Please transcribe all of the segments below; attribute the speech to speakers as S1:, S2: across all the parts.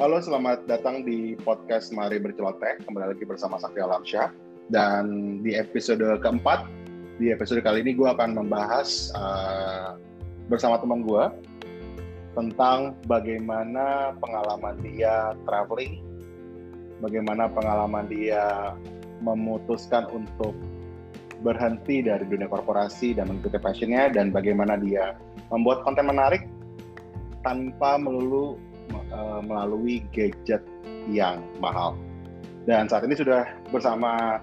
S1: Halo, selamat datang di podcast Mari Berceloteh. Kembali lagi bersama Sakti Alamsyah. Dan di episode keempat, di episode kali ini gue akan membahas uh, bersama teman gue tentang bagaimana pengalaman dia traveling, bagaimana pengalaman dia memutuskan untuk berhenti dari dunia korporasi dan mengikuti passionnya, dan bagaimana dia membuat konten menarik tanpa melulu uh, melalui gadget yang mahal. Dan saat ini sudah bersama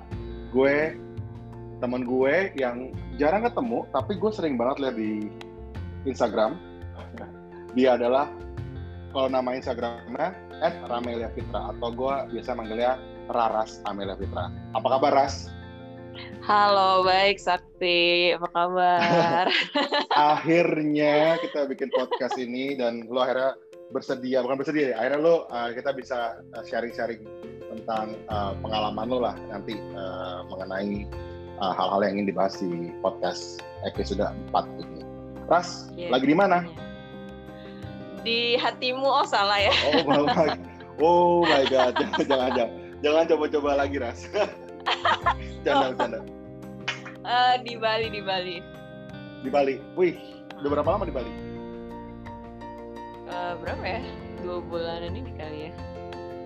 S1: gue, teman gue yang jarang ketemu, tapi gue sering banget lihat di Instagram. Dia adalah kalau nama Instagramnya @ramelia Fitra atau gue biasa manggilnya Raras Amelia Fitra. Apa kabar Ras?
S2: Halo, baik Sakti. Apa kabar?
S1: akhirnya kita bikin podcast ini dan lo akhirnya bersedia bukan bersedia ya akhirnya lo uh, kita bisa uh, sharing-sharing tentang uh, pengalaman lo lah nanti uh, mengenai hal-hal uh, yang ingin dibahas di podcast episode 4 ini. Ras, yeah. lagi di mana?
S2: Di hatimu oh salah ya.
S1: Oh my, oh my god, jangan jangan jangan, jangan coba-coba lagi Ras. canda, canda.
S2: Uh, di Bali, di Bali.
S1: Di Bali. Wih, udah berapa lama di Bali?
S2: Uh, berapa ya? Dua bulanan ini kali ya?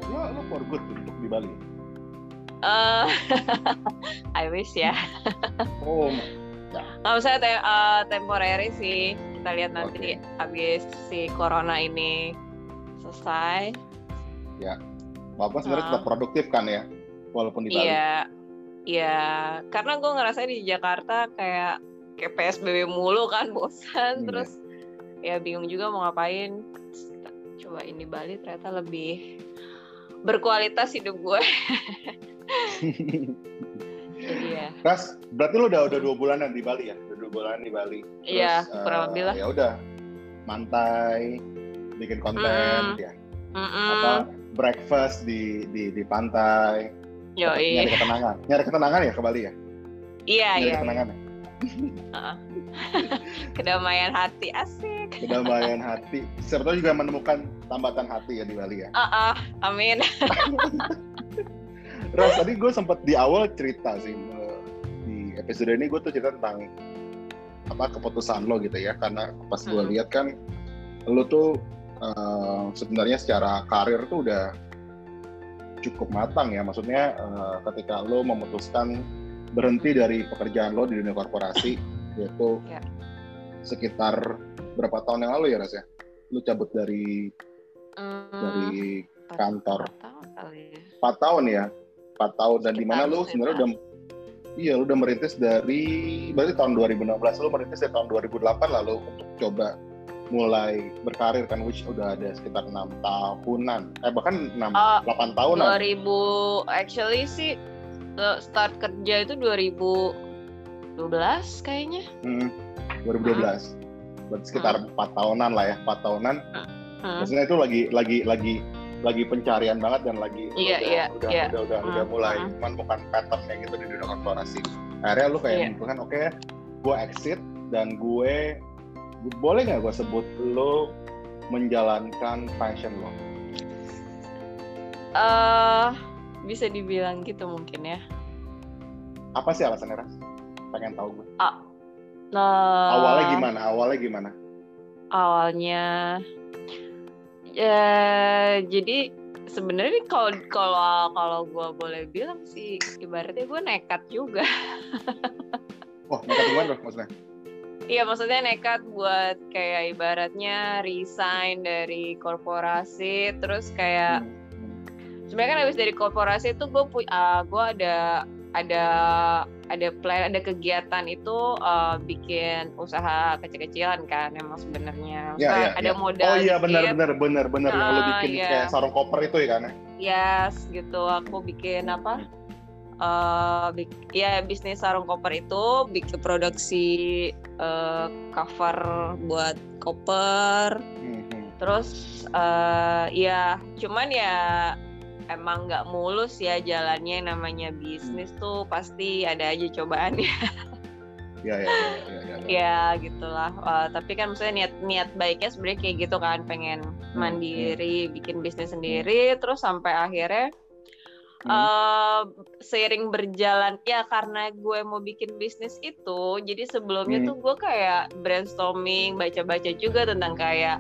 S1: Lo lo for good untuk di Bali?
S2: Uh, I wish ya.
S1: Oh
S2: nggak usah te uh, temporary sih. Kita lihat nanti okay. habis si corona ini selesai.
S1: Ya. Bapak sebenarnya uh, tetap produktif kan ya walaupun di Bali?
S2: Iya. Iya. Karena gue ngerasa di Jakarta kayak kayak PSBB mulu kan bosan. Hmm, terus ya bingung juga mau ngapain. Coba ini Bali ternyata lebih berkualitas hidup gue.
S1: Jadi ya. Ras berarti lu udah udah dua bulanan di Bali ya? Udah dua bulan di Bali.
S2: Iya kurang lebih lah.
S1: ya udah. Mantai bikin konten mm. ya. Mm -mm. apa breakfast di di di pantai.
S2: Yo,
S1: nyari ketenangan. Nyari ketenangan ya ke Bali ya?
S2: Iya
S1: nyari
S2: iya
S1: ketenangan
S2: iya. ya? kedamaian hati asik.
S1: Kedamaian hati. Serta juga menemukan tambatan hati ya di Bali ya.
S2: Uh -uh, amin.
S1: Ras tadi gue sempat di awal cerita sih di episode ini gue tuh cerita tentang apa keputusan lo gitu ya. Karena pas gue hmm. lihat kan lo tuh uh, sebenarnya secara karir tuh udah cukup matang ya. Maksudnya uh, ketika lo memutuskan berhenti dari pekerjaan lo di dunia korporasi yaitu yeah. sekitar berapa tahun yang lalu ya Ras ya? Lu cabut dari hmm, dari kantor. Empat tahun ya. Empat tahun dan di mana lu sebenarnya udah Iya, lu udah merintis dari berarti tahun 2016 lu merintis dari tahun 2008 lalu untuk coba mulai berkarir kan which udah ada sekitar enam tahunan eh bahkan enam uh, delapan tahunan
S2: 2000 actually sih start kerja itu 2012 kayaknya
S1: hmm, 2012 uh berarti sekitar hmm. empat hmm. tahunan lah ya empat tahunan hmm. maksudnya itu lagi lagi lagi lagi pencarian banget dan lagi
S2: iya,
S1: udah,
S2: iya,
S1: udah,
S2: iya.
S1: udah udah hmm. udah mulai hmm. menemukan patternnya gitu di dunia korporasi akhirnya lu kayak yeah. kan oke okay, gue exit dan gue boleh nggak gue sebut lo menjalankan passion lo?
S2: Uh, bisa dibilang gitu mungkin ya.
S1: Apa sih alasannya Ras? Pengen tahu gue.
S2: Uh, Nah,
S1: awalnya gimana? Awalnya gimana?
S2: Awalnya ya jadi sebenarnya kalau kalau kalau gue boleh bilang sih ibaratnya gue nekat juga.
S1: Wah, nekat gimana maksudnya?
S2: Iya maksudnya nekat buat kayak ibaratnya resign dari korporasi terus kayak hmm. hmm. sebenarnya kan habis dari korporasi itu gue uh, gue ada ada ada plan ada kegiatan itu uh, bikin usaha kecil-kecilan kan emang sebenarnya
S1: ya, ya,
S2: ada
S1: ya.
S2: modal
S1: oh iya benar benar benar benar yang lo bikin ya. kayak sarung koper itu ya kan
S2: yes gitu aku bikin apa uh, ya bisnis sarung koper itu bikin produksi uh, cover buat koper hmm. hmm. terus uh, ya cuman ya emang nggak mulus ya jalannya namanya bisnis tuh pasti ada aja cobaannya.
S1: Ya ya ya ya. ya, ya.
S2: ya gitulah uh, tapi kan maksudnya niat niat baiknya sebenarnya kayak gitu kan pengen hmm, mandiri hmm. bikin bisnis sendiri terus sampai akhirnya hmm. uh, seiring berjalan ya karena gue mau bikin bisnis itu jadi sebelumnya hmm. tuh gue kayak brainstorming baca-baca juga tentang kayak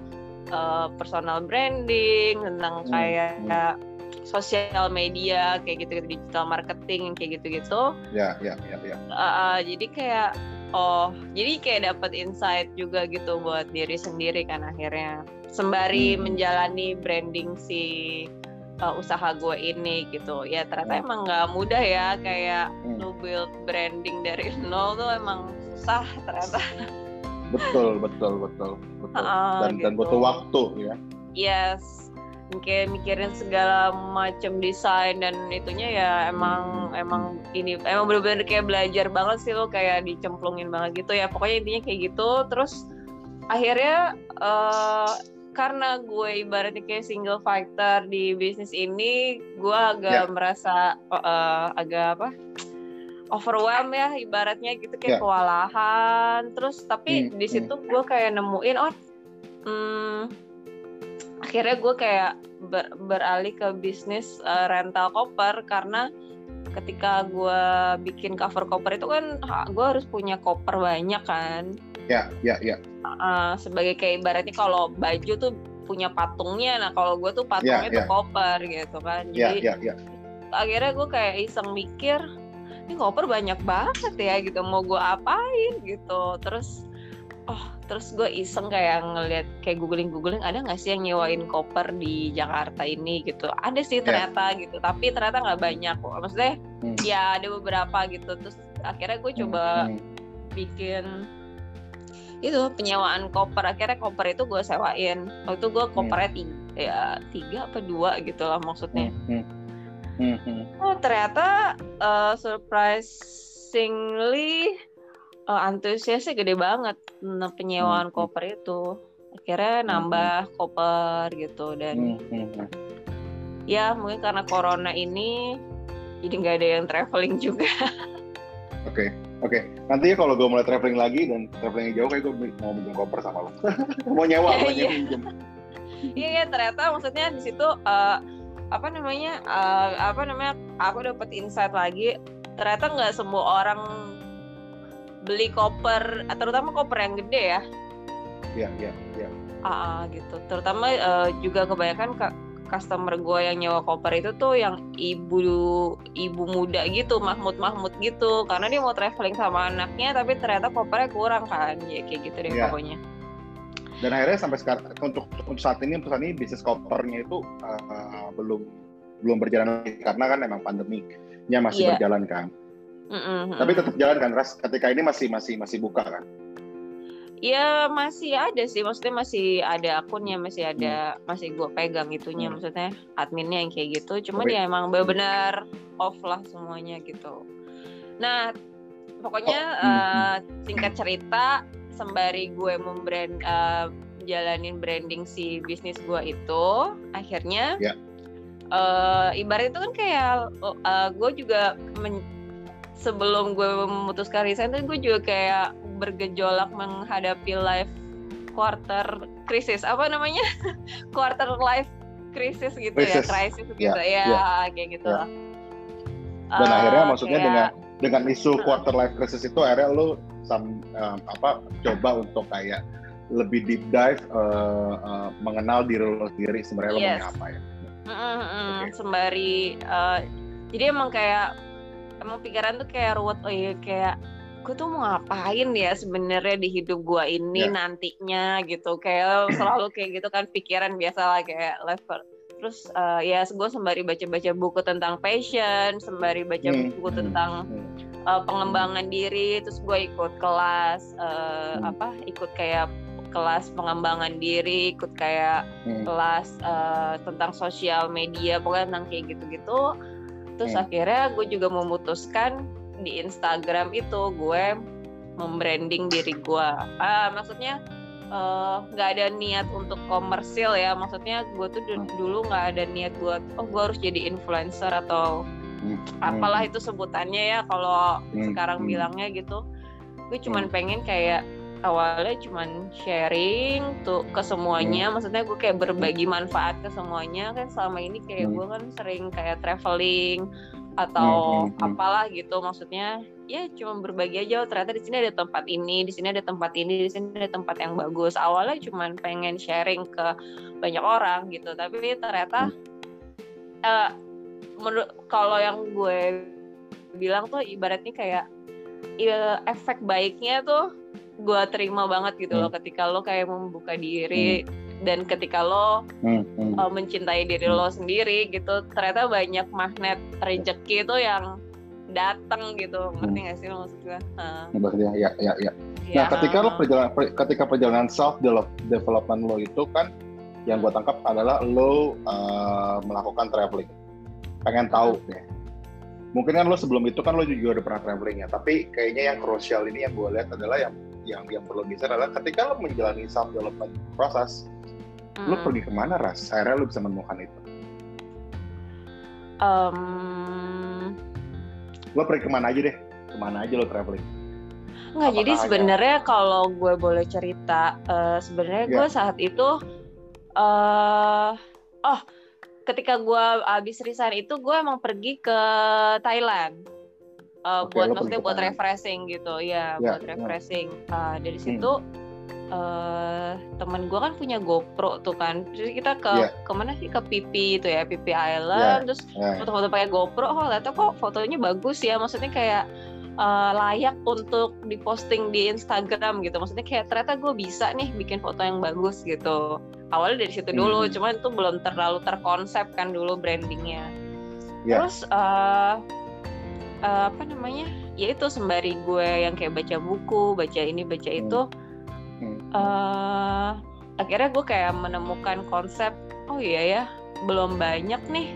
S2: uh, personal branding tentang hmm. kayak hmm sosial media kayak gitu, gitu digital marketing kayak gitu-gitu.
S1: Ya, ya, ya, ya.
S2: Uh, jadi kayak oh, jadi kayak dapat insight juga gitu buat diri sendiri kan akhirnya sembari hmm. menjalani branding si uh, usaha gue ini gitu. Ya ternyata hmm. emang nggak mudah ya kayak hmm. lu build branding dari nol tuh emang susah ternyata.
S1: Betul, betul, betul, betul. Uh, dan gitu. dan butuh waktu ya.
S2: Yes, kayak mikirin segala macam desain dan itunya ya emang emang ini emang bener-bener kayak belajar banget sih lo kayak dicemplungin banget gitu ya pokoknya intinya kayak gitu terus akhirnya uh, karena gue ibaratnya kayak single fighter di bisnis ini gue agak yeah. merasa uh, agak apa overwhelm ya ibaratnya gitu kayak yeah. kewalahan terus tapi hmm, di situ hmm. gue kayak nemuin oh hmm, akhirnya gue kayak ber, beralih ke bisnis uh, rental koper karena ketika gue bikin cover koper itu kan gue harus punya koper banyak kan.
S1: Ya ya ya.
S2: Uh, sebagai kayak ibaratnya kalau baju tuh punya patungnya nah kalau gue tuh patungnya ya, tuh ya. koper gitu kan.
S1: Ya, jadi ya, ya, ya.
S2: akhirnya gue kayak iseng mikir ini koper banyak banget ya gitu. Mau gue apain? gitu. Terus oh terus gue iseng kayak ngeliat kayak googling googling ada nggak sih yang nyewain koper di Jakarta ini gitu ada sih iya. ternyata yeah. gitu tapi ternyata nggak banyak kok maksudnya hmm. ya ada beberapa gitu terus akhirnya gue coba hmm. bikin itu penyewaan koper akhirnya koper itu gue sewain waktu itu gue kopernya tiga ya tiga apa dua gitu lah maksudnya hmm. Hmm. Hmm. oh ternyata uh, surprisingly uh, antusiasnya gede banget penyewaan hmm. koper itu akhirnya hmm, nambah hmm. koper gitu dan hmm, hmm. Hmm. ya mungkin karena corona ini jadi nggak ada yang traveling juga
S1: oke okay. oke okay. nanti ya kalau gue mulai traveling lagi dan traveling jauh kayak gue mau minjem koper sama lo mau nyewa mau
S2: iya iya iya ternyata maksudnya di situ uh, apa namanya uh, apa namanya aku dapat insight lagi ternyata nggak semua orang beli koper terutama koper yang gede ya.
S1: Iya iya iya.
S2: Ah gitu. Terutama uh, juga kebanyakan ke customer gue yang nyewa koper itu tuh yang ibu ibu muda gitu Mahmud Mahmud gitu. Karena dia mau traveling sama anaknya tapi ternyata kopernya kurang kan. Ya kayak gitu deh yeah. pokoknya.
S1: Dan akhirnya sampai sekarang untuk untuk saat ini saat ini bisnis kopernya itu uh, belum belum berjalan karena kan memang pandeminya masih yeah. berjalan kan Mm-hmm. Tapi tetap jalan kan, Ras? Ketika ini masih masih masih buka kan?
S2: Ya masih ada sih, maksudnya masih ada akunnya, masih ada, hmm. masih gue pegang itunya, hmm. maksudnya adminnya yang kayak gitu. Cuman Tapi, ya emang benar-benar off lah semuanya gitu. Nah, pokoknya oh. uh, singkat cerita, sembari gue membrand uh, jalanin branding si bisnis gue itu, akhirnya yeah. Ya. uh, ibarat itu kan kayak uh, gue juga men- sebelum gue memutuskan resign tuh gue juga kayak bergejolak menghadapi life quarter krisis apa namanya quarter life krisis gitu ya krisis gitu ya, ya, ya. kayak gitu ya.
S1: dan uh, akhirnya maksudnya kayak, dengan dengan isu quarter life crisis itu akhirnya lo sam, um, apa coba untuk kayak lebih deep dive uh, uh, mengenal diri lo sendiri sebenarnya yes. lo mau apa ya mm
S2: -hmm, okay. sembari uh, jadi emang kayak emang pikiran tuh kayak ruwet oh iya kayak gue tuh mau ngapain ya sebenarnya di hidup gue ini yeah. nantinya? Gitu. Kayak selalu kayak gitu kan pikiran biasa lah kayak level. Terus uh, ya gue sembari baca-baca buku tentang passion sembari baca hmm. buku hmm, tentang uh, pengembangan diri terus gue ikut kelas uh, apa ikut kayak kelas pengembangan diri ikut kayak kelas uh, tentang sosial media pokoknya tentang kayak gitu-gitu terus hmm. akhirnya gue juga memutuskan di Instagram itu gue membranding diri gue ah maksudnya eh, nggak uh, ada niat untuk komersil ya maksudnya gue tuh hmm. dulu nggak ada niat buat oh gue harus jadi influencer atau hmm. apalah itu sebutannya ya kalau hmm. sekarang bilangnya gitu gue cuman pengen kayak awalnya cuman sharing tuh ke semuanya hmm. maksudnya gue kayak berbagi manfaat ke semuanya kan selama ini kayak hmm. gue kan sering kayak traveling atau hmm, apalah gitu maksudnya ya cuma berbagi aja oh, ternyata di sini ada tempat ini di sini ada tempat ini di sini ada tempat yang bagus awalnya cuma pengen sharing ke banyak orang gitu tapi ternyata hmm. uh, menurut kalau yang gue bilang tuh ibaratnya kayak ya, efek baiknya tuh gue terima banget gitu hmm. loh ketika lo kayak membuka diri hmm dan ketika lo hmm, hmm. Uh, mencintai diri lo sendiri gitu ternyata banyak magnet rezeki itu yang datang gitu ngerti hmm. gak sih lo maksud gue? Uh.
S1: Ya, ya, ya, ya. Nah, ketika lo perjalanan ketika perjalanan self development lo itu kan yang gue tangkap adalah lo uh, melakukan traveling. Pengen tahu hmm. deh. Mungkin kan lo sebelum itu kan lo juga udah pernah traveling ya, tapi kayaknya yang krusial ini yang gue lihat adalah yang yang yang perlu bisa adalah ketika lo menjalani self development proses, hmm. lo pergi ke mana ras? Akhirnya lo bisa menemukan itu.
S2: Um,
S1: lo pergi ke mana aja deh? Ke mana aja lo traveling?
S2: Nggak, jadi sebenarnya kalau gue boleh cerita, uh, sebenarnya yeah. gue saat itu, uh, oh, ketika gue abis resign itu gue emang pergi ke Thailand uh, okay, buat maksudnya buat refreshing gitu ya, ya buat ya. refreshing uh, dari hmm. situ uh, temen gue kan punya GoPro tuh kan terus kita ke yeah. ke mana sih ke Pipi itu ya Pipi Island yeah. terus yeah. foto-foto pakai GoPro oh ternyata kok fotonya bagus ya maksudnya kayak uh, layak untuk diposting di Instagram gitu maksudnya kayak ternyata gue bisa nih bikin foto yang bagus gitu awalnya dari situ dulu hmm. cuman itu belum terlalu terkonsep kan dulu brandingnya yeah. terus uh, uh, apa namanya ya itu sembari gue yang kayak baca buku baca ini baca hmm. itu hmm. Uh, akhirnya gue kayak menemukan konsep oh iya ya belum banyak nih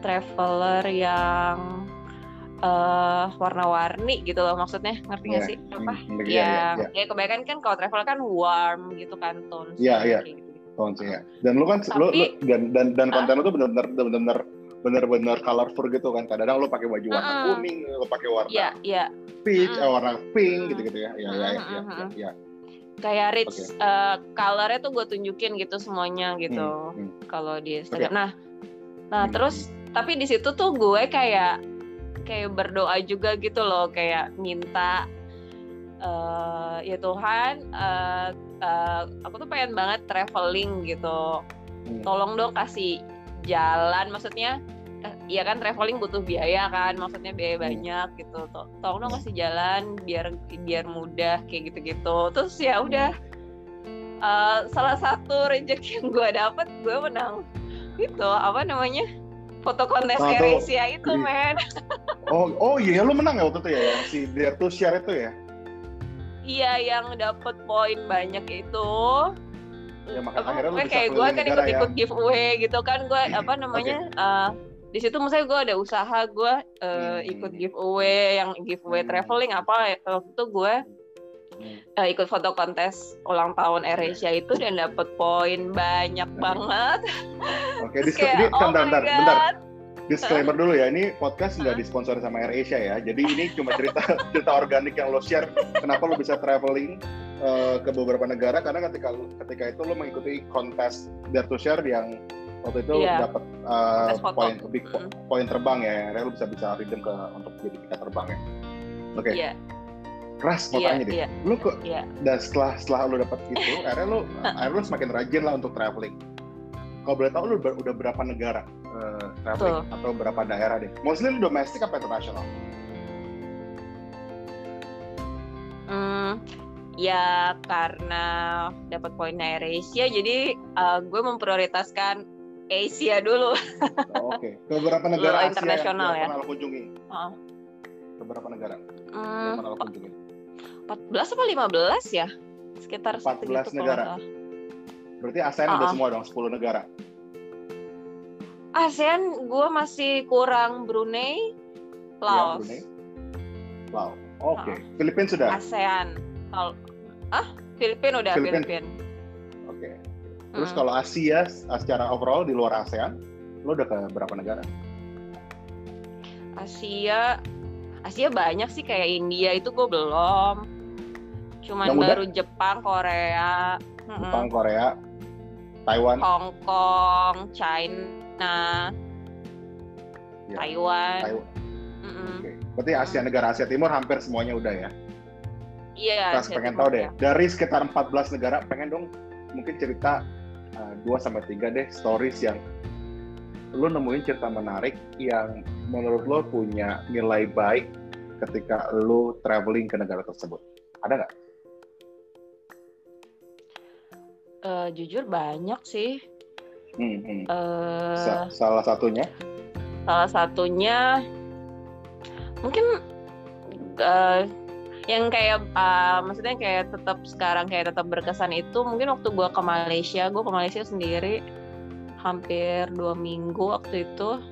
S2: traveler yang uh, warna-warni gitu loh maksudnya ngerti gak yeah. sih apa hmm, yang ya, ya. ya kebanyakan kan kalau travel kan warm gitu kan tone
S1: iya iya gitu. tones ya dan lu kan Tapi, lu, lu dan dan dan konten uh, lu tuh benar-benar benar-benar benar-benar colorful gitu kan kadang-kadang lo pakai baju warna uh, kuning lo pakai warna yeah, yeah. peach uh, warna pink gitu-gitu ya ya ya, ya, ya, ya.
S2: kayak rich okay. uh, colornya tuh gue tunjukin gitu semuanya gitu hmm, hmm. kalau di Instagram okay. nah nah hmm. terus tapi di situ tuh gue kayak kayak berdoa juga gitu loh kayak minta uh, ya Tuhan uh, uh, aku tuh pengen banget traveling gitu hmm. tolong dong kasih jalan maksudnya Iya kan traveling butuh biaya kan, maksudnya biaya hmm. banyak gitu. Tolong dong kasih jalan biar biar mudah kayak gitu-gitu. Terus ya udah uh, salah satu rezeki yang gue dapet gue menang itu apa namanya foto kontes nah, Asia itu men.
S1: oh oh iya lu menang ya waktu itu ya yang si Dare to Share itu ya?
S2: Iya yang dapet poin banyak itu.
S1: Ya, makanya akhirnya lu
S2: kayak gue kan ikut-ikut ya. giveaway gitu kan gue apa namanya okay. uh, di situ misalnya gue ada usaha gue uh, ikut giveaway yang giveaway hmm. traveling apa waktu itu gue uh, ikut foto kontes ulang tahun AirAsia itu dan dapet poin banyak hmm. banget.
S1: Oke, okay, kayak, oh bentar, bentar, bentar. Disclaimer dulu ya, ini podcast nggak disponsori sama AirAsia ya. Jadi ini cuma cerita cerita organik yang lo share. Kenapa lo bisa traveling uh, ke beberapa negara? Karena ketika ketika itu lo mengikuti kontes Dare to Share yang waktu itu yeah. dapat uh, poin big mm. poin terbang ya akhirnya lu bisa bisa redeem ke untuk jadi tiket terbang ya oke okay. Iya. yeah. keras mau yeah, tanya deh yeah. lu kok yeah. dan setelah setelah lu dapat itu akhirnya lu akhirnya lu semakin rajin lah untuk traveling kalau boleh tahu lu ber, udah berapa negara uh, traveling Tuh. atau berapa daerah deh mostly lu domestik apa internasional
S2: Hmm, ya karena dapat poin AirAsia jadi uh, gue memprioritaskan Asia dulu.
S1: Oh, Oke, okay. ke beberapa negara Asia internasional yang ya. pernah lo kunjungi? Uh. Ke beberapa negara hmm, yang pernah lo kunjungi?
S2: 14 apa 15 ya? Sekitar
S1: 14 negara. Berarti ASEAN uh udah semua dong, 10 negara.
S2: ASEAN gue masih kurang Brunei, iya, Laos. Ya, Brunei.
S1: Laos. Oke. Okay. Uh. Filipina sudah?
S2: ASEAN. Ah, Filipina udah Filipina. Filipina.
S1: Terus hmm. kalau Asia secara overall di luar ASEAN, lo udah ke berapa negara?
S2: Asia, Asia banyak sih kayak India itu gue belum. Cuman yang baru udah? Jepang, Korea.
S1: Jepang, Korea, Taiwan,
S2: Hong Kong, China, ya. Taiwan. Taiwan.
S1: Mm -mm. Okay. Berarti Asia negara Asia Timur hampir semuanya udah ya?
S2: Iya.
S1: Kita pengen tahu deh. Ya. Dari sekitar 14 negara, pengen dong mungkin cerita uh, 2 sampai tiga deh stories yang lu nemuin cerita menarik yang menurut lo punya nilai baik ketika lu traveling ke negara tersebut. Ada nggak?
S2: Uh, jujur banyak sih.
S1: Hmm, hmm. Uh, Sa salah satunya?
S2: Salah satunya mungkin uh, yang kayak uh, maksudnya kayak tetap sekarang kayak tetap berkesan itu mungkin waktu gue ke Malaysia gue ke Malaysia sendiri hampir dua minggu waktu itu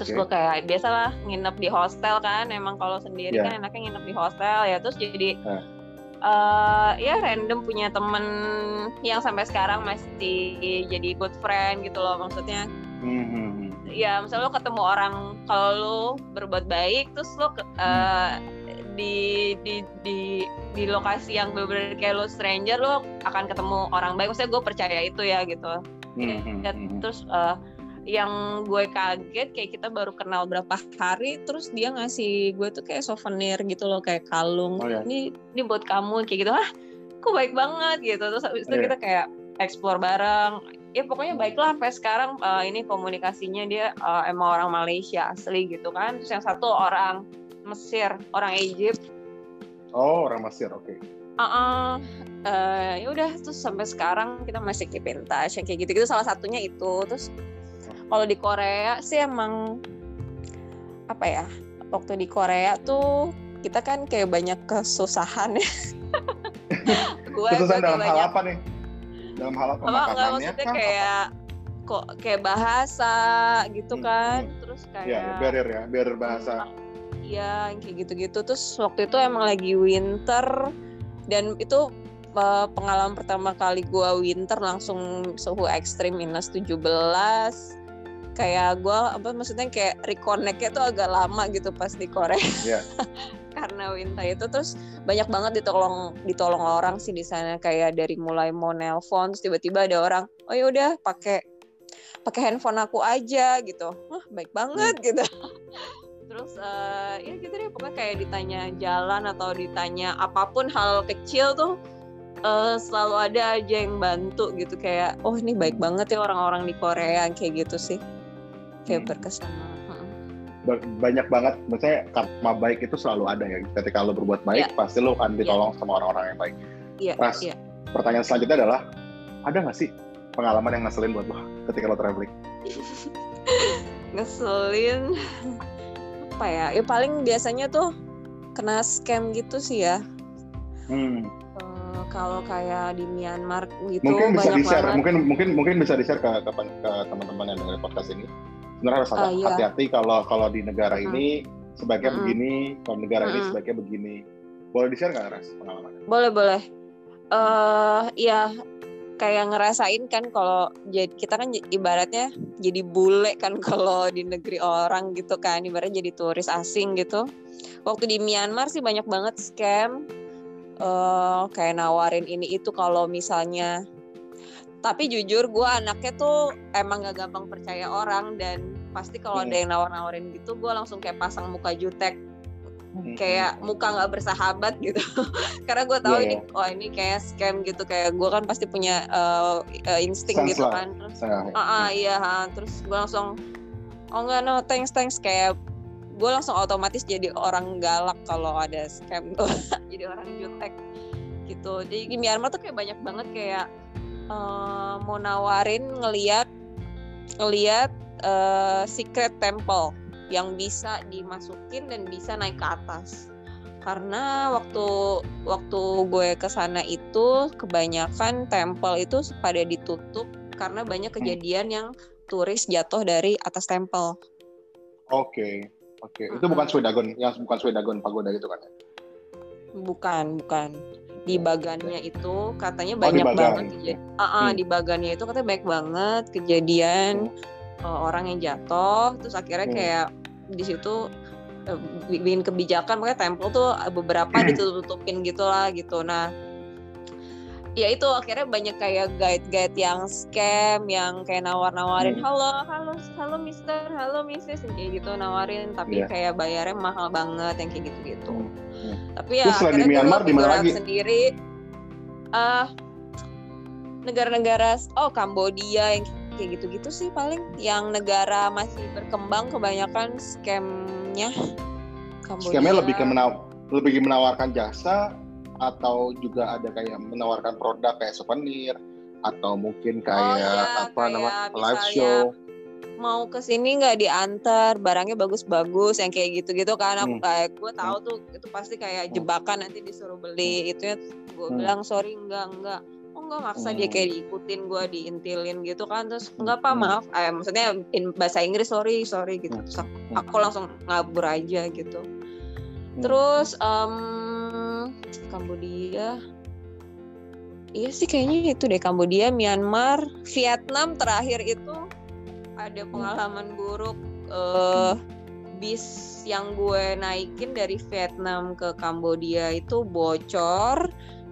S2: terus okay. gue kayak biasalah nginep di hostel kan emang kalau sendiri yeah. kan enaknya nginep di hostel ya terus jadi uh. Uh, ya random punya temen yang sampai sekarang masih jadi good friend gitu loh maksudnya mm-hmm. ya misalnya lo ketemu orang kalau lo berbuat baik terus lo uh, di di di di lokasi yang benar-benar kayak lo stranger lo akan ketemu orang baik. Maksudnya gue percaya itu ya gitu. Mm-hmm. ya, terus uh, yang gue kaget kayak kita baru kenal berapa hari terus dia ngasih gue tuh kayak souvenir gitu loh kayak kalung. Oh, iya. ini ini buat kamu kayak gitu. Ah kok baik banget gitu. Terus habis itu iya. kita kayak explore bareng. Ya pokoknya baiklah sampai sekarang uh, ini komunikasinya dia uh, emang orang Malaysia asli gitu kan. Terus yang satu orang Mesir orang Egypt.
S1: Oh orang Mesir oke. Okay.
S2: uh -uh, uh, ya udah terus sampai sekarang kita masih keep in touch yang kayak gitu gitu salah satunya itu. Terus kalau di Korea sih emang apa ya waktu di Korea tuh kita kan kayak banyak kesusahan ya.
S1: Gue kesusahan dalam banyak, hal apa nih? Dalam hal apa
S2: nggak maksudnya kan, kayak apa? kok kayak bahasa gitu hmm, kan. hmm. terus iya, kayak
S1: ya, barrier ya barrier bahasa
S2: iya kayak gitu-gitu. Terus waktu itu emang lagi winter dan itu uh, pengalaman pertama kali gue winter langsung suhu ekstrim minus 17 kayak gue apa maksudnya kayak reconnectnya tuh agak lama gitu pas di Korea. Yeah. karena winter itu terus banyak banget ditolong ditolong orang sih di sana. Kayak dari mulai mau nelpon terus tiba-tiba ada orang oh ya udah pakai pakai handphone aku aja gitu. Wah baik banget hmm. gitu terus uh, ya gitu deh pokoknya kayak ditanya jalan atau ditanya apa pun hal kecil tuh uh, selalu ada aja yang bantu gitu kayak oh ini baik banget ya orang-orang di Korea kayak gitu sih kayak hmm. berkesan
S1: banyak banget maksudnya karma baik itu selalu ada ya ketika lo berbuat baik yeah. pasti lo akan ditolong yeah. sama orang-orang yang baik
S2: yeah. Ras, yeah.
S1: pertanyaan selanjutnya adalah ada nggak sih pengalaman yang ngeselin buat lo ketika lo traveling
S2: ngeselin apa ya ya paling biasanya tuh kena scam gitu sih ya hmm. uh, kalau kayak di Myanmar gitu
S1: mungkin bisa di share mungkin mungkin mungkin bisa di share ke ke, ke teman-teman yang dengar podcast ini sebenarnya harus uh, iya. hati-hati kalau kalau di negara hmm. ini sebaiknya hmm. begini, kalau negara hmm. ini sebaiknya begini. Boleh di share nggak Ras pengalamannya?
S2: Boleh boleh. Uh, ya kayak ngerasain kan kalau jadi kita kan ibaratnya jadi bule kan kalau di negeri orang gitu kan ibaratnya jadi turis asing gitu waktu di Myanmar sih banyak banget scam uh, kayak nawarin ini itu kalau misalnya tapi jujur gue anaknya tuh emang gak gampang percaya orang dan pasti kalau hmm. ada yang nawar-nawarin gitu gue langsung kayak pasang muka jutek. Kayak muka nggak bersahabat gitu. Karena gue tahu yeah, ini yeah. oh ini kayak scam gitu kayak gue kan pasti punya uh, uh, insting gitu kan. Terus ah uh, uh, iya ha. terus gue langsung oh enggak no thanks thanks. Kayak gue langsung otomatis jadi orang galak kalau ada scam tuh. Jadi orang jutek gitu. Jadi di Myanmar tuh kayak banyak banget kayak uh, mau nawarin ngeliat ngeliat uh, secret temple yang bisa dimasukin dan bisa naik ke atas karena waktu waktu gue ke sana itu kebanyakan temple itu pada ditutup karena banyak hmm. kejadian yang turis jatuh dari atas temple.
S1: Oke, okay. oke. Okay. Itu bukan Swedagon, yang bukan Swedagon pagoda itu kan? Ya?
S2: Bukan, bukan di bagannya itu katanya oh, banyak oh, banget kejadian. Uh -uh, hmm. di bagannya itu katanya banyak banget kejadian hmm. Uh, orang yang jatuh terus akhirnya hmm. kayak di situ bikin kebijakan makanya temple tuh beberapa ditutup-tutupin gitulah gitu nah ya itu akhirnya banyak kayak guide-guide yang scam yang kayak nawar-nawarin hmm. halo halo halo mister halo missis kayak gitu nawarin tapi yeah. kayak bayarnya mahal banget yang kayak gitu-gitu hmm. Hmm. tapi ya
S1: Terus akhirnya di Myanmar di mana lagi
S2: sendiri uh, negara-negara oh Kambodia yang kayak gitu-gitu sih paling yang negara masih berkembang kebanyakan scamnya
S1: Kambodia. Scamnya lebih ke menaw lebih menawarkan jasa atau juga ada kayak menawarkan produk kayak souvenir atau mungkin oh, kayak oh, ya, apa namanya live show
S2: mau ke sini nggak diantar barangnya bagus-bagus yang kayak gitu-gitu kan aku hmm. kayak gue tahu tuh itu pasti kayak hmm. jebakan nanti disuruh beli hmm. itu ya gue hmm. bilang sorry enggak enggak oh enggak maksa hmm. dia kayak diikutin gue diintilin gitu kan terus enggak apa hmm. maaf eh, maksudnya in bahasa Inggris sorry sorry gitu. Terus aku, aku langsung ngabur aja gitu. Terus um, Kambodia. Iya sih kayaknya itu deh Kambodia Myanmar Vietnam terakhir itu ada pengalaman buruk uh, bis yang gue naikin dari Vietnam ke Kambodia itu bocor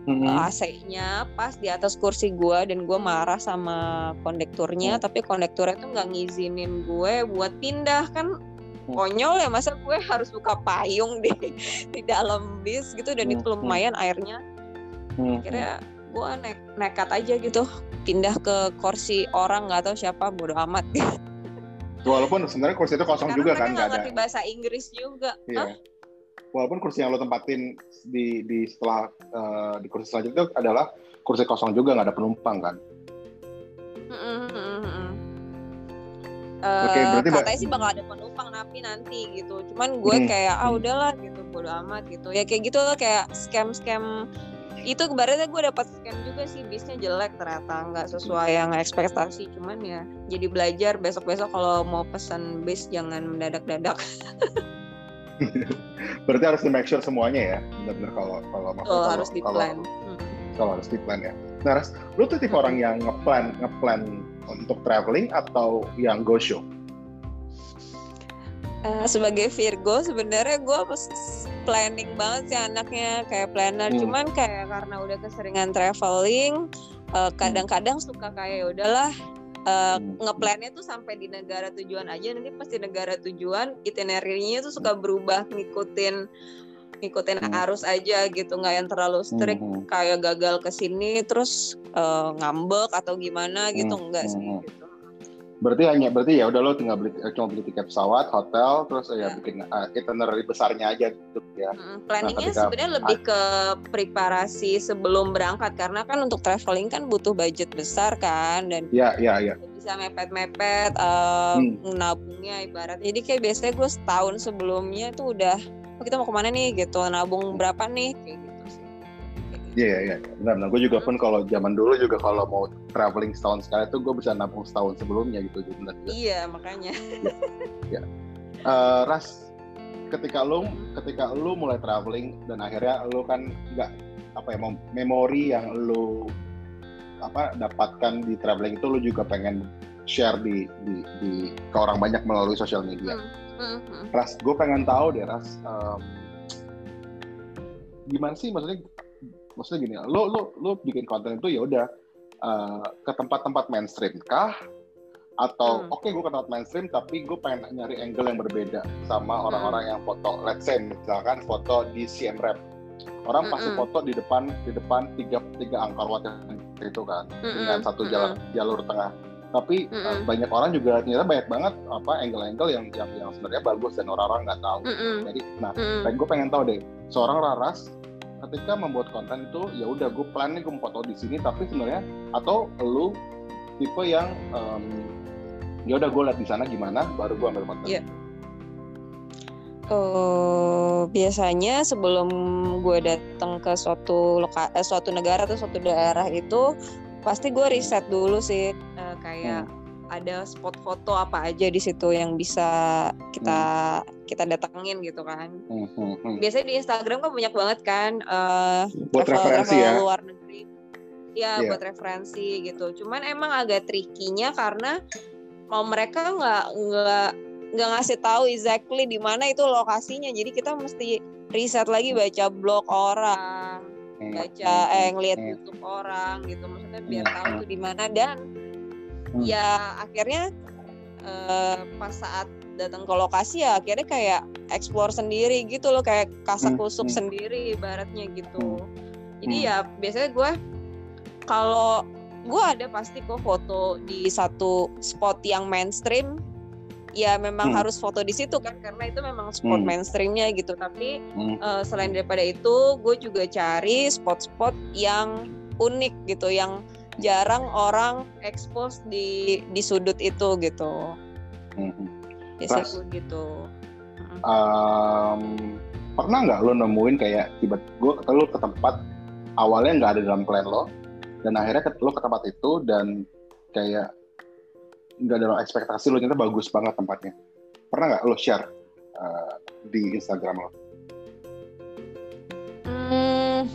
S2: mm-hmm. AC-nya pas di atas kursi gue dan gue marah sama kondekturnya mm. tapi kondekturnya tuh nggak ngizinin gue buat pindah kan Hmm. konyol ya masa gue harus buka payung di di dalam bis gitu dan itu hmm, hmm. lumayan airnya akhirnya gue ne nekat aja gitu pindah ke kursi orang nggak tahu siapa bodo amat
S1: walaupun sebenarnya kursi itu kosong Karena juga kan
S2: nggak ngerti bahasa Inggris juga
S1: iya. Walaupun kursi yang lo tempatin di di setelah uh, di kursi selanjutnya adalah kursi kosong juga nggak ada penumpang kan
S2: mm -hmm. Uh, Oke, berarti katanya sih bakal ada penumpang napi nanti gitu. Cuman gue hmm. kayak ah udahlah gitu, bodo amat gitu. Ya kayak gitu lah kayak scam-scam itu kemarin gue dapat scam juga sih bisnya jelek ternyata nggak sesuai yang ekspektasi cuman ya jadi belajar besok besok kalau mau pesan bis jangan mendadak-dadak
S1: berarti harus di make sure semuanya ya benar-benar kalau kalau
S2: oh, harus di plan
S1: kalau, hmm. kalau harus di plan ya nah lu tuh tipe hmm. orang yang ngeplan ngeplan untuk traveling atau yang go show?
S2: Uh, sebagai Virgo sebenarnya gue planning banget sih anaknya kayak planner hmm. cuman kayak karena udah keseringan traveling kadang eh, kadang-kadang suka kayak ya udahlah uh, hmm. ngeplannya tuh sampai di negara tujuan aja nanti pasti negara tujuan itinerary-nya tuh suka berubah ngikutin ngikutin hmm. arus aja gitu nggak yang terlalu strict hmm. kayak gagal ke sini terus uh, ngambek atau gimana gitu hmm. enggak sih hmm. gitu.
S1: Berarti hanya berarti ya udah lo tinggal beli cuma beli tiket pesawat, hotel, terus ya, ya bikin uh, itinerary besarnya aja gitu ya.
S2: Hmm, planningnya nah, sebenarnya lebih ke preparasi sebelum berangkat karena kan untuk traveling kan butuh budget besar kan dan
S1: ya ya ya
S2: bisa mepet-mepet uh, hmm. nabungnya ibarat. Jadi kayak biasanya gue setahun sebelumnya tuh udah oh, kita mau ke mana nih gitu nabung berapa nih kayak gitu
S1: Iya, iya, iya. Benar, benar. Gue juga pun kalau zaman dulu juga kalau mau traveling setahun sekali tuh gue bisa nabung setahun sebelumnya gitu.
S2: Benar, iya, makanya.
S1: ya. Uh, Ras, ketika lu ketika lu mulai traveling dan akhirnya lu kan nggak apa ya memori yang lu apa dapatkan di traveling itu lu juga pengen share di di, di ke orang banyak melalui sosial media. Hmm hmm Ras, gue pengen tahu deh Ras, um, gimana sih maksudnya? Maksudnya gini, lo lo lo bikin konten itu ya udah uh, ke tempat-tempat mainstream kah? Atau hmm. oke okay, gue ke tempat mainstream tapi gue pengen nyari angle yang berbeda sama hmm. orang-orang yang foto. Let's say misalkan foto di CM Rap, orang pasti hmm. foto di depan di depan tiga tiga angkor wat itu kan hmm. dengan satu jalur jalur tengah tapi mm -hmm. uh, banyak orang juga ternyata banyak banget apa angle-angle yang yang yang sebenarnya bagus dan orang-orang nggak tahu mm -hmm. jadi nah mm -hmm. gue pengen tahu deh seorang Raras ketika membuat konten itu ya udah gue plan nih gue mau foto di sini tapi sebenarnya atau lu tipe yang um, ya udah gue lihat di sana gimana baru gue ambil konten yeah.
S2: Uh, biasanya sebelum gue datang ke suatu loka, eh, suatu negara atau suatu daerah itu pasti gue riset dulu sih uh, kayak hmm. Ada spot foto apa aja di situ yang bisa kita hmm. kita datengin gitu kan. Hmm, hmm, hmm. Biasanya di Instagram kan banyak banget kan uh,
S1: buat travel, referensi travel
S2: ya. luar negeri. Ya yeah. buat referensi gitu. Cuman emang agak trikinya karena mau mereka nggak nggak nggak ngasih tahu exactly di mana itu lokasinya jadi kita mesti riset lagi baca blog orang hmm, baca hmm, eh ngeliat YouTube orang gitu maksudnya biar tahu tuh di mana dan ya akhirnya eh, pas saat datang ke lokasi ya akhirnya kayak explore sendiri gitu loh kayak kasak kusuk hmm, hmm. sendiri ibaratnya gitu jadi hmm. ya biasanya gue kalau gue ada pasti kok foto di satu spot yang mainstream ya memang hmm. harus foto di situ kan karena itu memang spot hmm. mainstreamnya gitu tapi hmm. uh, selain daripada itu gue juga cari spot-spot yang unik gitu yang jarang orang expose di di sudut itu gitu. Hmm biasa gue gitu.
S1: Um, pernah nggak lo nemuin kayak tiba gue lo ke tempat awalnya nggak ada dalam plan lo dan akhirnya lo ke tempat itu dan kayak nggak ada ekspektasi lo ternyata bagus banget tempatnya. Pernah nggak lo share uh, di Instagram lo?
S2: Hmm,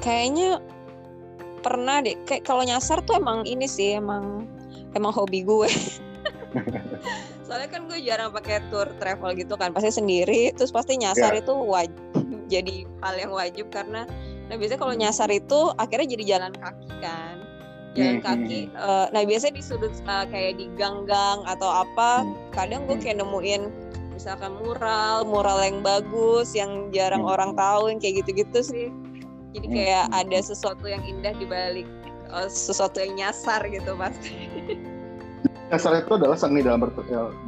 S2: kayaknya pernah deh. Kayak kalau nyasar tuh emang ini sih emang emang hobi gue. soalnya kan gue jarang pakai tour travel gitu kan pasti sendiri terus pasti nyasar yeah. itu wajib jadi hal yang wajib karena nah biasanya kalau nyasar itu akhirnya jadi jalan kaki kan jalan hmm, kaki uh, nah biasanya di sudut uh, kayak di gang-gang atau apa hmm. kadang gue kayak nemuin misalkan mural mural yang bagus yang jarang orang tahu yang kayak gitu-gitu sih jadi kayak ada sesuatu yang indah di balik uh, sesuatu yang nyasar gitu pasti
S1: Nyasar itu adalah seni dalam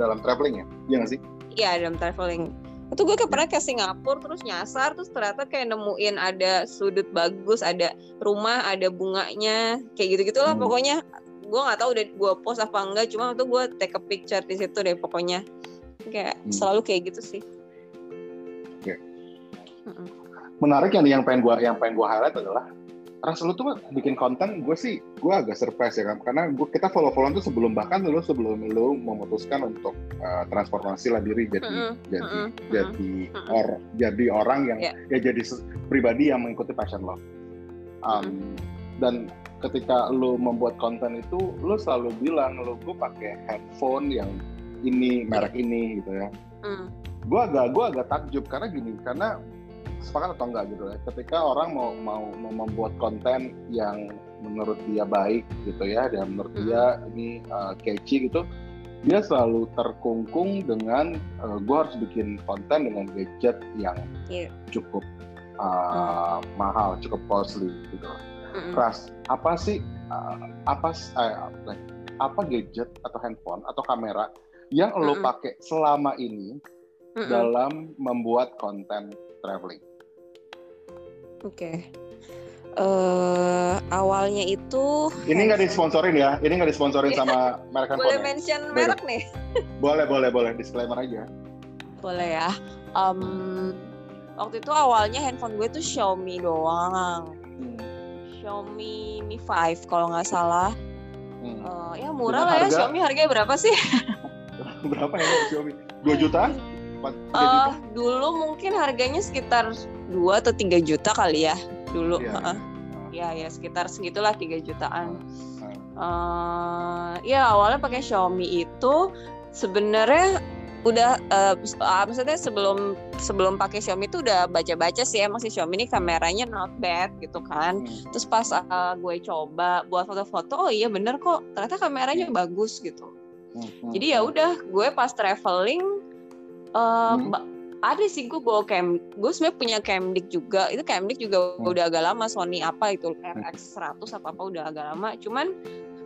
S1: dalam traveling ya, iya nggak sih?
S2: Iya dalam traveling. Itu gue kayak pernah ke Singapura terus nyasar terus ternyata kayak nemuin ada sudut bagus, ada rumah, ada bunganya, kayak gitu gitulah hmm. pokoknya. Gue nggak tahu udah gue post apa enggak, cuma itu gue take a picture di situ deh pokoknya. Kayak hmm. selalu kayak gitu sih.
S1: Oke. Okay. Menarik yang yang pengen gue yang pengen gue highlight adalah ras lu tuh bikin konten gue sih gue agak surprise ya kan karena gue kita follow followan tuh sebelum bahkan lu sebelum lu memutuskan untuk uh, transformasi lah diri jadi mm -hmm. jadi mm -hmm. jadi mm -hmm. or jadi orang yang yeah. ya jadi pribadi yang mengikuti passion lo um, mm -hmm. dan ketika lu membuat konten itu lu selalu bilang lu gue pakai headphone yang ini merek ini gitu ya mm. gue agak gue agak takjub karena gini karena sepakat atau enggak gitu ya ketika orang mau mau, mau membuat konten yang menurut dia baik gitu ya dan menurut hmm. dia ini uh, catchy gitu dia selalu terkungkung dengan uh, gue harus bikin konten dengan gadget yang yeah. cukup uh, hmm. mahal cukup costly gitu hmm. Ras apa sih uh, apa uh, apa gadget atau handphone atau kamera yang hmm. lo pakai selama ini hmm. dalam membuat konten traveling.
S2: Oke. Okay. Uh, eh, awalnya itu
S1: ini nggak disponsorin ya? Ini nggak disponsorin iya. sama merek
S2: boleh mention merek nih?
S1: Boleh boleh boleh. Disclaimer aja.
S2: Boleh ya. Um, waktu itu awalnya handphone gue tuh Xiaomi doang. Hmm. Xiaomi Mi 5 kalau nggak salah. Hmm. uh, ya murah lah ya Xiaomi harganya berapa sih?
S1: Berapa ya Xiaomi? 2 juta
S2: 4, 3 uh, dulu mungkin harganya sekitar dua atau tiga juta kali ya dulu yeah. uh, ya ya sekitar segitulah tiga jutaan uh, ya awalnya pakai Xiaomi itu sebenarnya udah uh, maksudnya sebelum sebelum pakai Xiaomi itu udah baca-baca sih emang si Xiaomi ini kameranya not bad gitu kan hmm. terus pas uh, gue coba buat foto-foto oh iya bener kok ternyata kameranya hmm. bagus gitu hmm. jadi ya udah gue pas traveling uh, hmm ada sih gue bawa cam gue sebenarnya punya camdic juga itu camdic juga hmm. udah agak lama Sony apa itu RX 100 apa apa udah agak lama cuman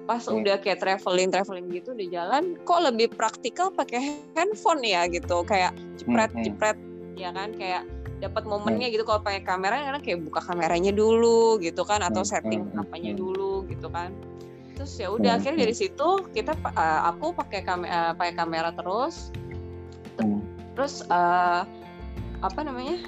S2: pas hmm. udah kayak traveling traveling gitu di jalan kok lebih praktikal pakai handphone ya gitu kayak cepret hmm. cepret ya kan kayak dapat momennya hmm. gitu kalau pakai kamera karena kayak buka kameranya dulu gitu kan atau hmm. setting hmm. apanya dulu gitu kan terus ya udah akhirnya dari situ kita uh, aku pakai kamera uh, pakai kamera terus terus uh, apa namanya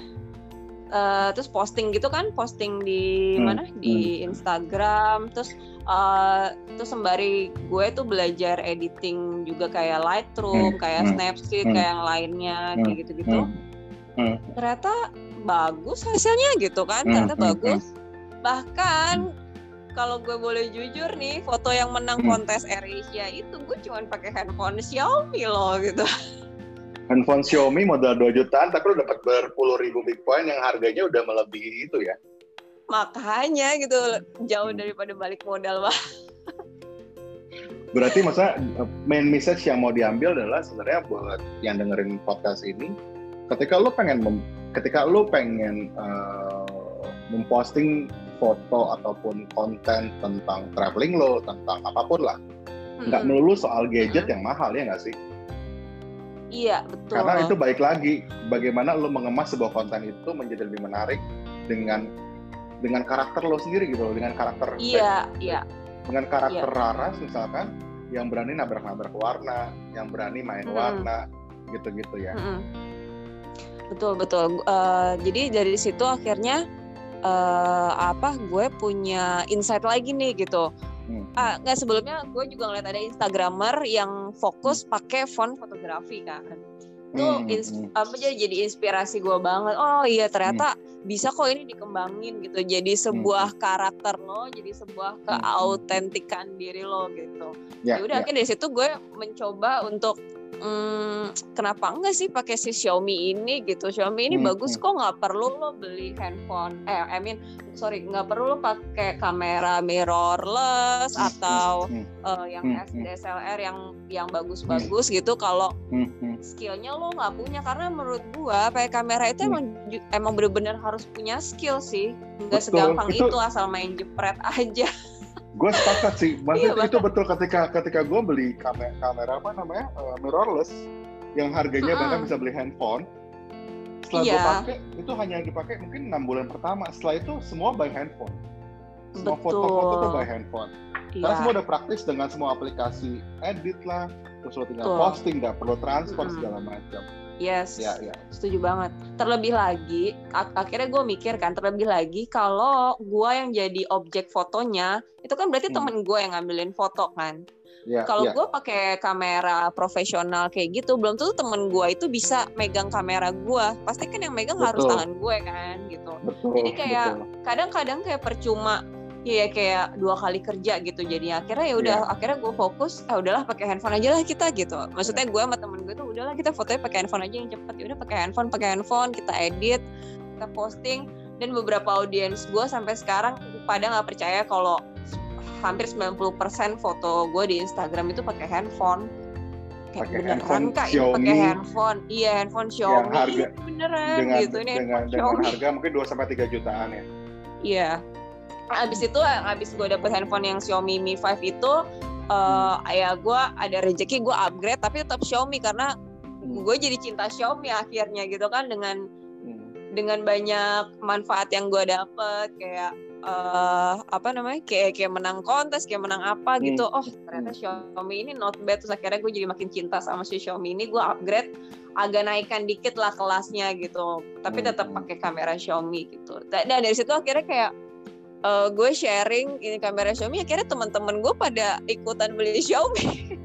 S2: uh, terus posting gitu kan posting di hmm. mana di hmm. Instagram terus uh, terus sembari gue tuh belajar editing juga kayak Lightroom hmm. kayak hmm. Snapseed hmm. kayak yang lainnya hmm. kayak gitu-gitu hmm. hmm. ternyata bagus hasilnya gitu kan ternyata hmm. bagus bahkan kalau gue boleh jujur nih, foto yang menang kontes AirAsia itu gue cuma pakai handphone Xiaomi loh gitu.
S1: Handphone Xiaomi modal 2 jutaan, tapi lo dapat berpuluh ribu Bitcoin yang harganya udah melebihi itu ya.
S2: Makanya gitu, jauh hmm. daripada balik modal bah.
S1: Berarti masa main message yang mau diambil adalah sebenarnya buat yang dengerin podcast ini, ketika lo pengen ketika lo pengen uh, memposting foto ataupun konten tentang traveling lo, tentang apa pun lah. Nggak mm -hmm. melulu soal gadget yang mahal ya nggak sih?
S2: Iya betul.
S1: Karena itu baik lagi, bagaimana lo mengemas sebuah konten itu menjadi lebih menarik dengan dengan karakter lo sendiri gitu loh, dengan karakter.
S2: Iya iya.
S1: Dengan karakter iya. Raras misalkan, yang berani nabrak-nabrak warna, yang berani main -hmm. warna, gitu-gitu ya. -hmm.
S2: Betul betul. Uh, jadi dari situ akhirnya uh, apa gue punya insight lagi nih gitu hmm. ah nggak sebelumnya gue juga ngeliat ada instagramer yang fokus hmm. pakai font fotografi kan itu hmm, hmm. apa jadi jadi inspirasi gue banget oh iya ternyata hmm. Bisa kok ini dikembangin gitu jadi sebuah hmm. karakter lo jadi sebuah keautentikan diri lo gitu ya, ya udah ya. akhirnya dari situ gue mencoba untuk hmm, kenapa enggak sih pakai si Xiaomi ini gitu Xiaomi ini hmm, bagus hmm. kok nggak perlu lo beli handphone eh I mean sorry nggak perlu lo pakai kamera mirrorless hmm, atau hmm, uh, yang hmm, DSLR yang yang bagus-bagus hmm. gitu kalau hmm, hmm. skillnya lo nggak punya karena menurut gua pakai kamera itu hmm. emang emang bener-bener harus punya skill sih nggak segampang itu, itu asal main jepret aja
S1: gue sepakat sih maksudnya iya, itu betul ketika ketika gue beli kamera, kamera apa namanya uh, mirrorless yang harganya hmm. bahkan bisa beli handphone setelah iya. gue pakai itu hanya dipakai mungkin enam bulan pertama setelah itu semua by handphone semua foto-foto tuh by handphone iya. karena semua udah praktis dengan semua aplikasi edit lah terus lo tinggal Betul. posting nggak perlu transport hmm. segala macam
S2: Yes, ya, ya. setuju banget. Terlebih lagi, ak akhirnya gue mikir kan, terlebih lagi kalau gue yang jadi objek fotonya, itu kan berarti hmm. temen gue yang ngambilin foto kan. Ya, kalau ya. gue pakai kamera profesional kayak gitu, belum tentu temen gue itu bisa megang kamera gue. Pasti kan yang megang betul. harus tangan gue kan, gitu. Betul, Jadi kayak kadang-kadang kayak percuma Iya kayak dua kali kerja gitu jadinya. Akhirnya ya udah yeah. akhirnya gue fokus ah udahlah pakai handphone aja lah kita gitu. Maksudnya gue sama temen gue tuh udahlah kita fotonya pakai handphone aja yang cepet. Ya udah pakai handphone pakai handphone kita edit kita posting. Dan beberapa audiens gue sampai sekarang pada nggak percaya kalau hampir 90% foto gue di Instagram itu pakai handphone. Kayak pake beneran kak ini pakai handphone. Iya handphone Xiaomi harga, beneran
S1: dengan,
S2: gitu
S1: ini dengan, dengan harga mungkin 2 sampai tiga jutaan ya.
S2: Iya abis itu abis gue dapet handphone yang Xiaomi Mi 5 itu uh, ya gue ada rezeki gue upgrade tapi tetap Xiaomi karena hmm. gue jadi cinta Xiaomi akhirnya gitu kan dengan hmm. dengan banyak manfaat yang gue dapet kayak uh, apa namanya kayak kayak menang kontes kayak menang apa hmm. gitu oh ternyata Xiaomi ini not bad terus akhirnya gue jadi makin cinta sama si Xiaomi ini gue upgrade agak naikkan dikit lah kelasnya gitu tapi tetap pakai kamera Xiaomi gitu dan dari situ akhirnya kayak uh, gue sharing ini kamera Xiaomi akhirnya teman-teman gue pada ikutan beli Xiaomi.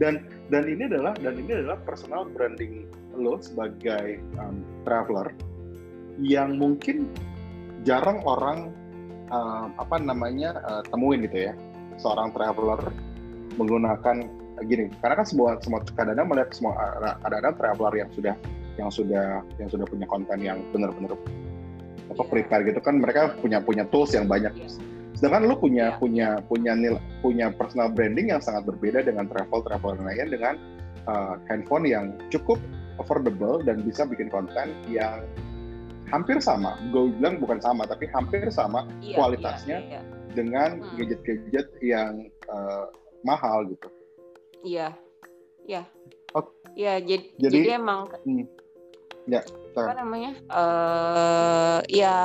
S1: Dan dan ini adalah dan ini adalah personal branding lo sebagai um, traveler yang mungkin jarang orang uh, apa namanya uh, temuin gitu ya. Seorang traveler menggunakan gini karena kan semua semua kadang-kadang melihat semua ada-ada traveler yang sudah yang sudah yang sudah punya konten yang benar-benar apa yeah. prepare gitu kan mereka punya punya tools yang banyak. Yeah. Sedangkan lu punya yeah. punya punya nil, punya personal branding yang sangat berbeda dengan travel travel lain dengan uh, handphone yang cukup affordable dan bisa bikin konten yang hampir sama. Gue bilang bukan sama tapi hampir sama kualitasnya dengan hmm. gadget-gadget hmm. yang uh, mahal gitu.
S2: Iya. Iya. Oh. Ya, jadi, jadi, jadi emang hmm.
S1: Ya
S2: apa namanya? Uh, ya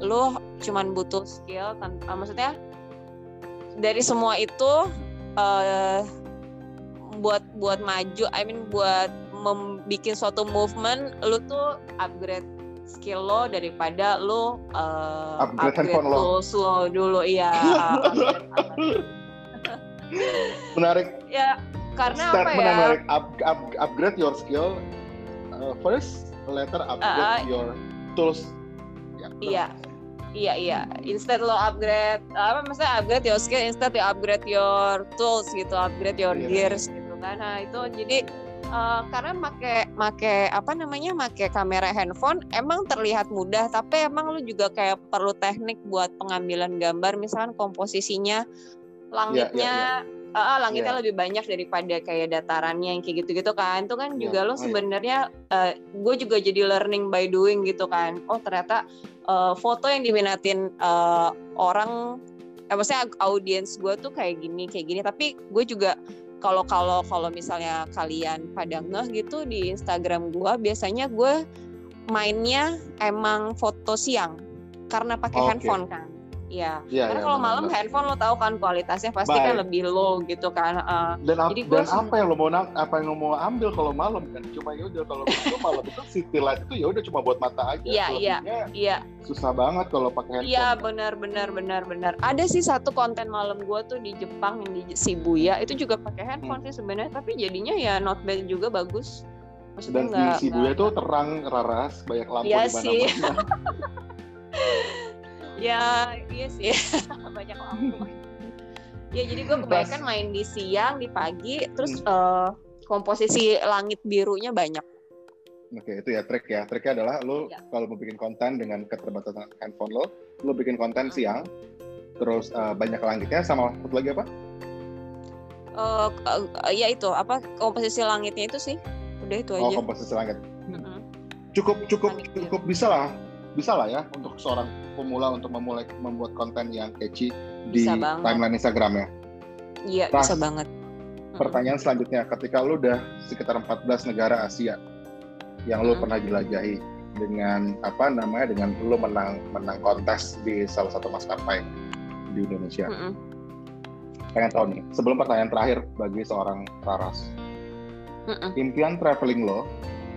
S2: lu cuman butuh skill tanpa uh, maksudnya dari semua itu uh, buat buat maju I mean buat membuat suatu movement lu tuh upgrade skill lo daripada lu uh, upgrade, upgrade tools lo dulu iya.
S1: Menarik.
S2: Ya karena apa ya? menarik.
S1: Up, up, upgrade your skill uh, first letter upgrade uh, your tools.
S2: Ya, iya. Iya iya. Instead lo upgrade apa maksudnya upgrade your skill, instead you upgrade your tools gitu, upgrade your yeah. gears gitu kan. Nah itu jadi uh, karena make make apa namanya make kamera handphone emang terlihat mudah, tapi emang lu juga kayak perlu teknik buat pengambilan gambar, misalkan komposisinya langitnya. Yeah, yeah, yeah uh, langitnya yeah. lebih banyak daripada kayak datarannya yang kayak gitu-gitu kan itu kan yeah. juga lo oh, iya. sebenarnya uh, gue juga jadi learning by doing gitu kan oh ternyata uh, foto yang diminatin uh, orang eh, maksudnya audiens gue tuh kayak gini kayak gini tapi gue juga kalau kalau kalau misalnya kalian pada ngeh gitu di Instagram gue biasanya gue mainnya emang foto siang karena pakai okay. handphone kan Iya. Ya, Karena ya, kalau malam handphone lo tahu kan kualitasnya pasti kan Baik. kan lebih low gitu kan. Uh,
S1: dan ap jadi dan apa yang lo mau apa yang lo mau ambil kalau malam kan cuma ya udah kalau itu malam itu city light itu ya udah cuma buat mata aja.
S2: Iya iya iya.
S1: Susah banget kalau pakai handphone.
S2: Iya benar benar benar benar. Ada sih satu konten malam gue tuh di Jepang yang di Shibuya itu juga pakai handphone hmm. sih sebenarnya tapi jadinya ya not bad juga bagus.
S1: Maksudnya Dan enggak, di Shibuya tuh terang raras banyak lampu iya di mana-mana.
S2: ya iya sih banyak lampu ya jadi gue kebanyakan main di siang di pagi terus hmm. uh, komposisi langit birunya banyak
S1: Oke, itu ya trik ya. Triknya adalah lo ya. kalau mau bikin konten dengan keterbatasan handphone lo, lo bikin konten hmm. siang, terus uh, banyak langitnya sama satu lagi apa?
S2: Uh, uh, ya itu apa komposisi langitnya itu sih. Udah itu
S1: oh,
S2: aja.
S1: Oh, komposisi langit. -hmm. Cukup cukup langit cukup bisa lah bisa lah ya untuk seorang pemula untuk memulai membuat konten yang catchy di timeline Instagram ya.
S2: Iya, bisa banget.
S1: Pertanyaan selanjutnya, ketika lu udah sekitar 14 negara Asia yang lu hmm. pernah jelajahi dengan apa namanya dengan lu menang menang kontes di salah satu maskapai di Indonesia. Hmm. Pengen tahu nih, sebelum pertanyaan terakhir bagi seorang Raras. Hmm. Impian traveling lo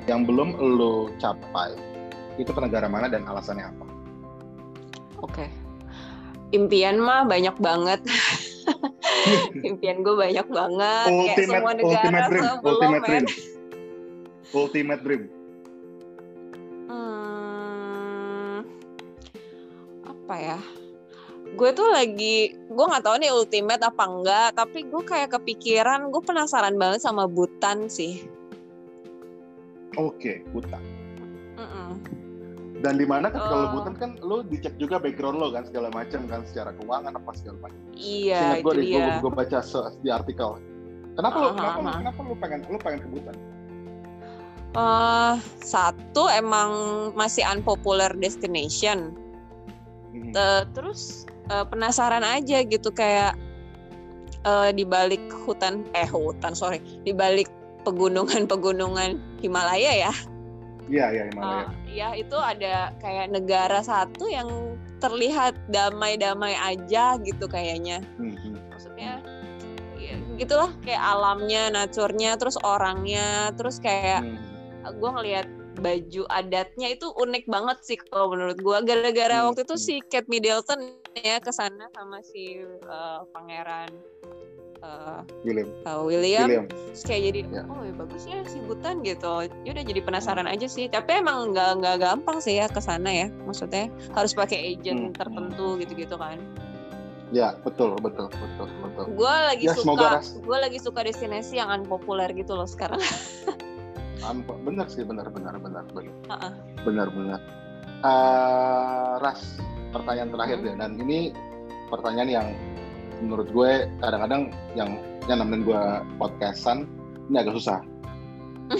S1: yang belum lo capai itu ke negara mana dan alasannya apa?
S2: Oke. Okay. Impian mah banyak banget. Impian gue banyak banget.
S1: Ultimate, Kayak semua negara ultimate dream. Sebelum, ultimate dream. Ultimate dream.
S2: Hmm, apa ya? Gue tuh lagi, gue nggak tahu nih ultimate apa enggak, tapi gue kayak kepikiran, gue penasaran banget sama Butan sih.
S1: Oke, okay, Butan. Mm -mm dan di mana kan kalau lebutan kan lo dicek juga background lo kan segala macam kan secara keuangan apa segala macam.
S2: Iya, gue di
S1: gue, gue baca di artikel. Kenapa uh, lo kenapa uh, kenapa lo pengen lo pengen ke Butan?
S2: Uh, satu emang masih unpopular destination. Hmm. Terus uh, penasaran aja gitu kayak uh, di balik hutan eh hutan sorry di balik pegunungan-pegunungan Himalaya ya.
S1: Iya, iya Himalaya. Uh,
S2: ya itu ada kayak negara satu yang terlihat damai-damai aja gitu kayaknya hmm. maksudnya ya, gitulah kayak alamnya naturnya terus orangnya terus kayak hmm. gue ngelihat baju adatnya itu unik banget sih kalau menurut gue gara-gara hmm. waktu itu si Kate Middleton ya ke sana sama si uh, pangeran uh, William. Uh, William. William. Terus kayak jadi yeah. oh ya bagus ya si Butan gitu. Ya udah jadi penasaran aja sih. Tapi emang nggak nggak gampang sih ya ke sana ya. Maksudnya harus pakai agent hmm. tertentu gitu-gitu kan.
S1: Ya betul betul betul betul.
S2: Gue lagi ya, suka gue lagi suka destinasi yang unpopuler gitu loh sekarang.
S1: bener sih benar benar benar benar uh -uh. benar benar. Uh, Ras pertanyaan terakhir hmm. deh dan ini pertanyaan yang menurut gue kadang-kadang yang yang nemenin gue podcastan ini agak susah.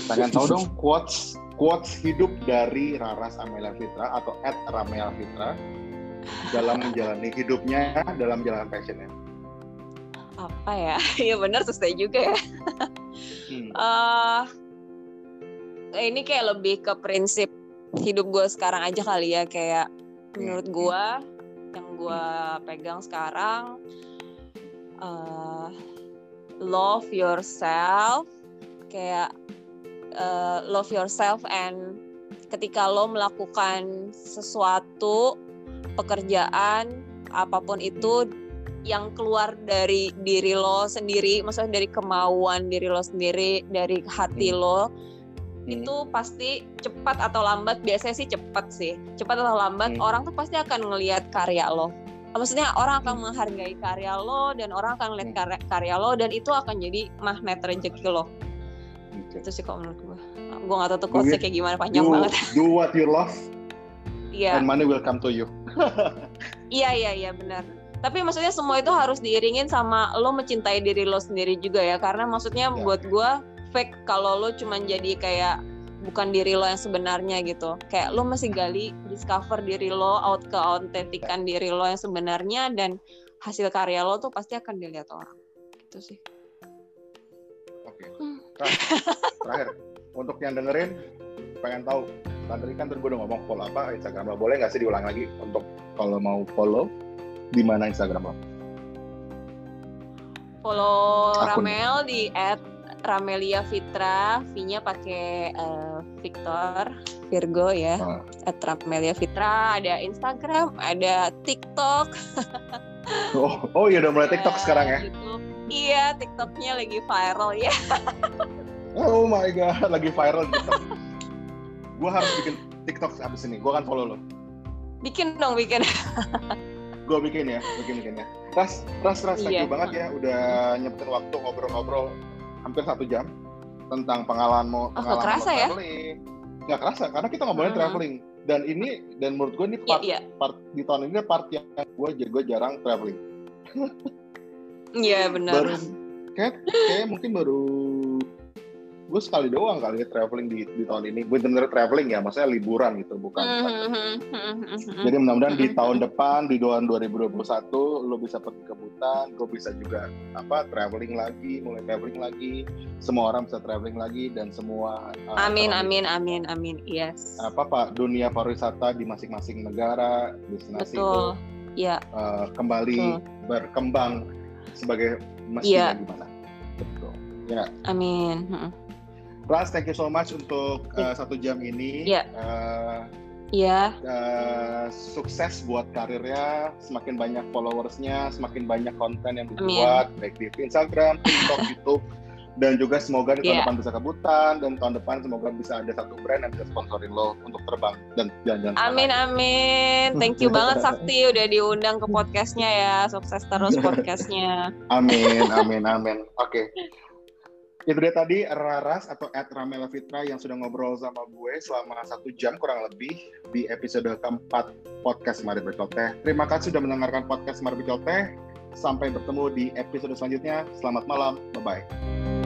S1: Pengen tahu dong quotes quotes hidup dari Raras Amelia Fitra atau Ed Ramelia Fitra dalam menjalani hidupnya dalam jalan passionnya.
S2: Apa ya? ya benar selesai juga ya. hmm. uh, ini kayak lebih ke prinsip hidup gue sekarang aja kali ya kayak menurut hmm. gue yang gue pegang sekarang uh, love yourself kayak uh, love yourself and ketika lo melakukan sesuatu pekerjaan apa pun itu yang keluar dari diri lo sendiri maksudnya dari kemauan diri lo sendiri dari hati hmm. lo hmm. itu pasti cepat atau lambat biasanya sih cepat sih cepat atau lambat hmm. orang tuh pasti akan ngelihat karya lo maksudnya orang akan hmm. menghargai karya lo dan orang akan ngeliat hmm. karya, karya lo dan itu akan jadi magnet rezeki lo okay. itu sih kalau menurut gue gue gak tahu tuh quotesnya kayak gimana panjang
S1: do,
S2: banget
S1: do what you love
S2: yeah.
S1: and money will come to you
S2: iya iya iya benar tapi maksudnya semua itu harus diiringin sama lo mencintai diri lo sendiri juga ya karena maksudnya yeah. buat gue fake kalau lo cuma jadi kayak bukan diri lo yang sebenarnya gitu. Kayak lo masih gali discover diri lo out ke autentikan diri lo yang sebenarnya dan hasil karya lo tuh pasti akan dilihat orang. Gitu sih.
S1: Oke. Okay. hmm. terakhir. Untuk yang dengerin pengen tahu tadi kan tadi gue udah ngomong follow apa Instagram lo. Boleh nggak sih diulang lagi untuk kalau mau follow di mana Instagram lo?
S2: Follow Akun. Ramel di at Ramelia Fitra, V-nya pakai uh, Victor Virgo ya. Uh. At Ramelia Fitra, ada Instagram, ada TikTok.
S1: oh, oh iya udah mulai TikTok uh, sekarang ya?
S2: YouTube. Iya, TikToknya lagi viral ya.
S1: oh my god, lagi viral TikTok. gue harus bikin TikTok abis ini. Gue akan follow lo.
S2: Bikin dong, bikin.
S1: gue bikin ya, bikin bikin ya. Ras, ras, ras, thank iya. you banget ya udah nyempetin waktu ngobrol-ngobrol hampir satu jam tentang pengalaman mau
S2: oh, pengalaman kerasa ya?
S1: traveling. Nggak kerasa karena kita ngomongin uh-huh. traveling dan ini dan menurut gue ini part, yeah, yeah. part di tahun ini part yang gue gue jarang traveling.
S2: Iya yeah, benar.
S1: Baru kayak kayak mungkin baru gue sekali doang kali ya traveling di, di tahun ini. Bener-bener traveling ya maksudnya liburan gitu bukan mm-hmm. jadi mudah-mudahan di tahun depan di tahun 2021 lo bisa pergi ke Butan gue bisa juga apa traveling lagi mulai traveling lagi. Semua orang bisa traveling lagi dan semua
S2: uh, amin amin amin amin. Yes.
S1: Apa pak dunia pariwisata di masing-masing negara destinasi
S2: Betul.
S1: itu ya. uh, kembali Betul. berkembang sebagai mestinya ya. gimana. Betul. Ya.
S2: Amin
S1: Ras, thank you so much untuk uh, satu jam ini.
S2: Iya.
S1: Uh,
S2: Iya.
S1: Uh, sukses buat karirnya, semakin banyak followersnya, semakin banyak konten yang dibuat, Amin. baik di Instagram, TikTok, YouTube, dan juga semoga di tahun yeah. depan bisa kebutan dan tahun depan semoga bisa ada satu brand yang bisa sponsorin lo untuk terbang dan jalan-jalan.
S2: Amin amin. Thank you banget Sakti udah diundang ke podcastnya ya. Sukses terus podcastnya.
S1: amin amin amin. Oke. Okay. Itu dia tadi Raras atau Ed Ramela Fitra yang sudah ngobrol sama gue selama satu jam kurang lebih di episode keempat podcast Mari Berceloteh. Terima kasih sudah mendengarkan podcast Mari Berceloteh. Sampai bertemu di episode selanjutnya. Selamat malam. Bye-bye.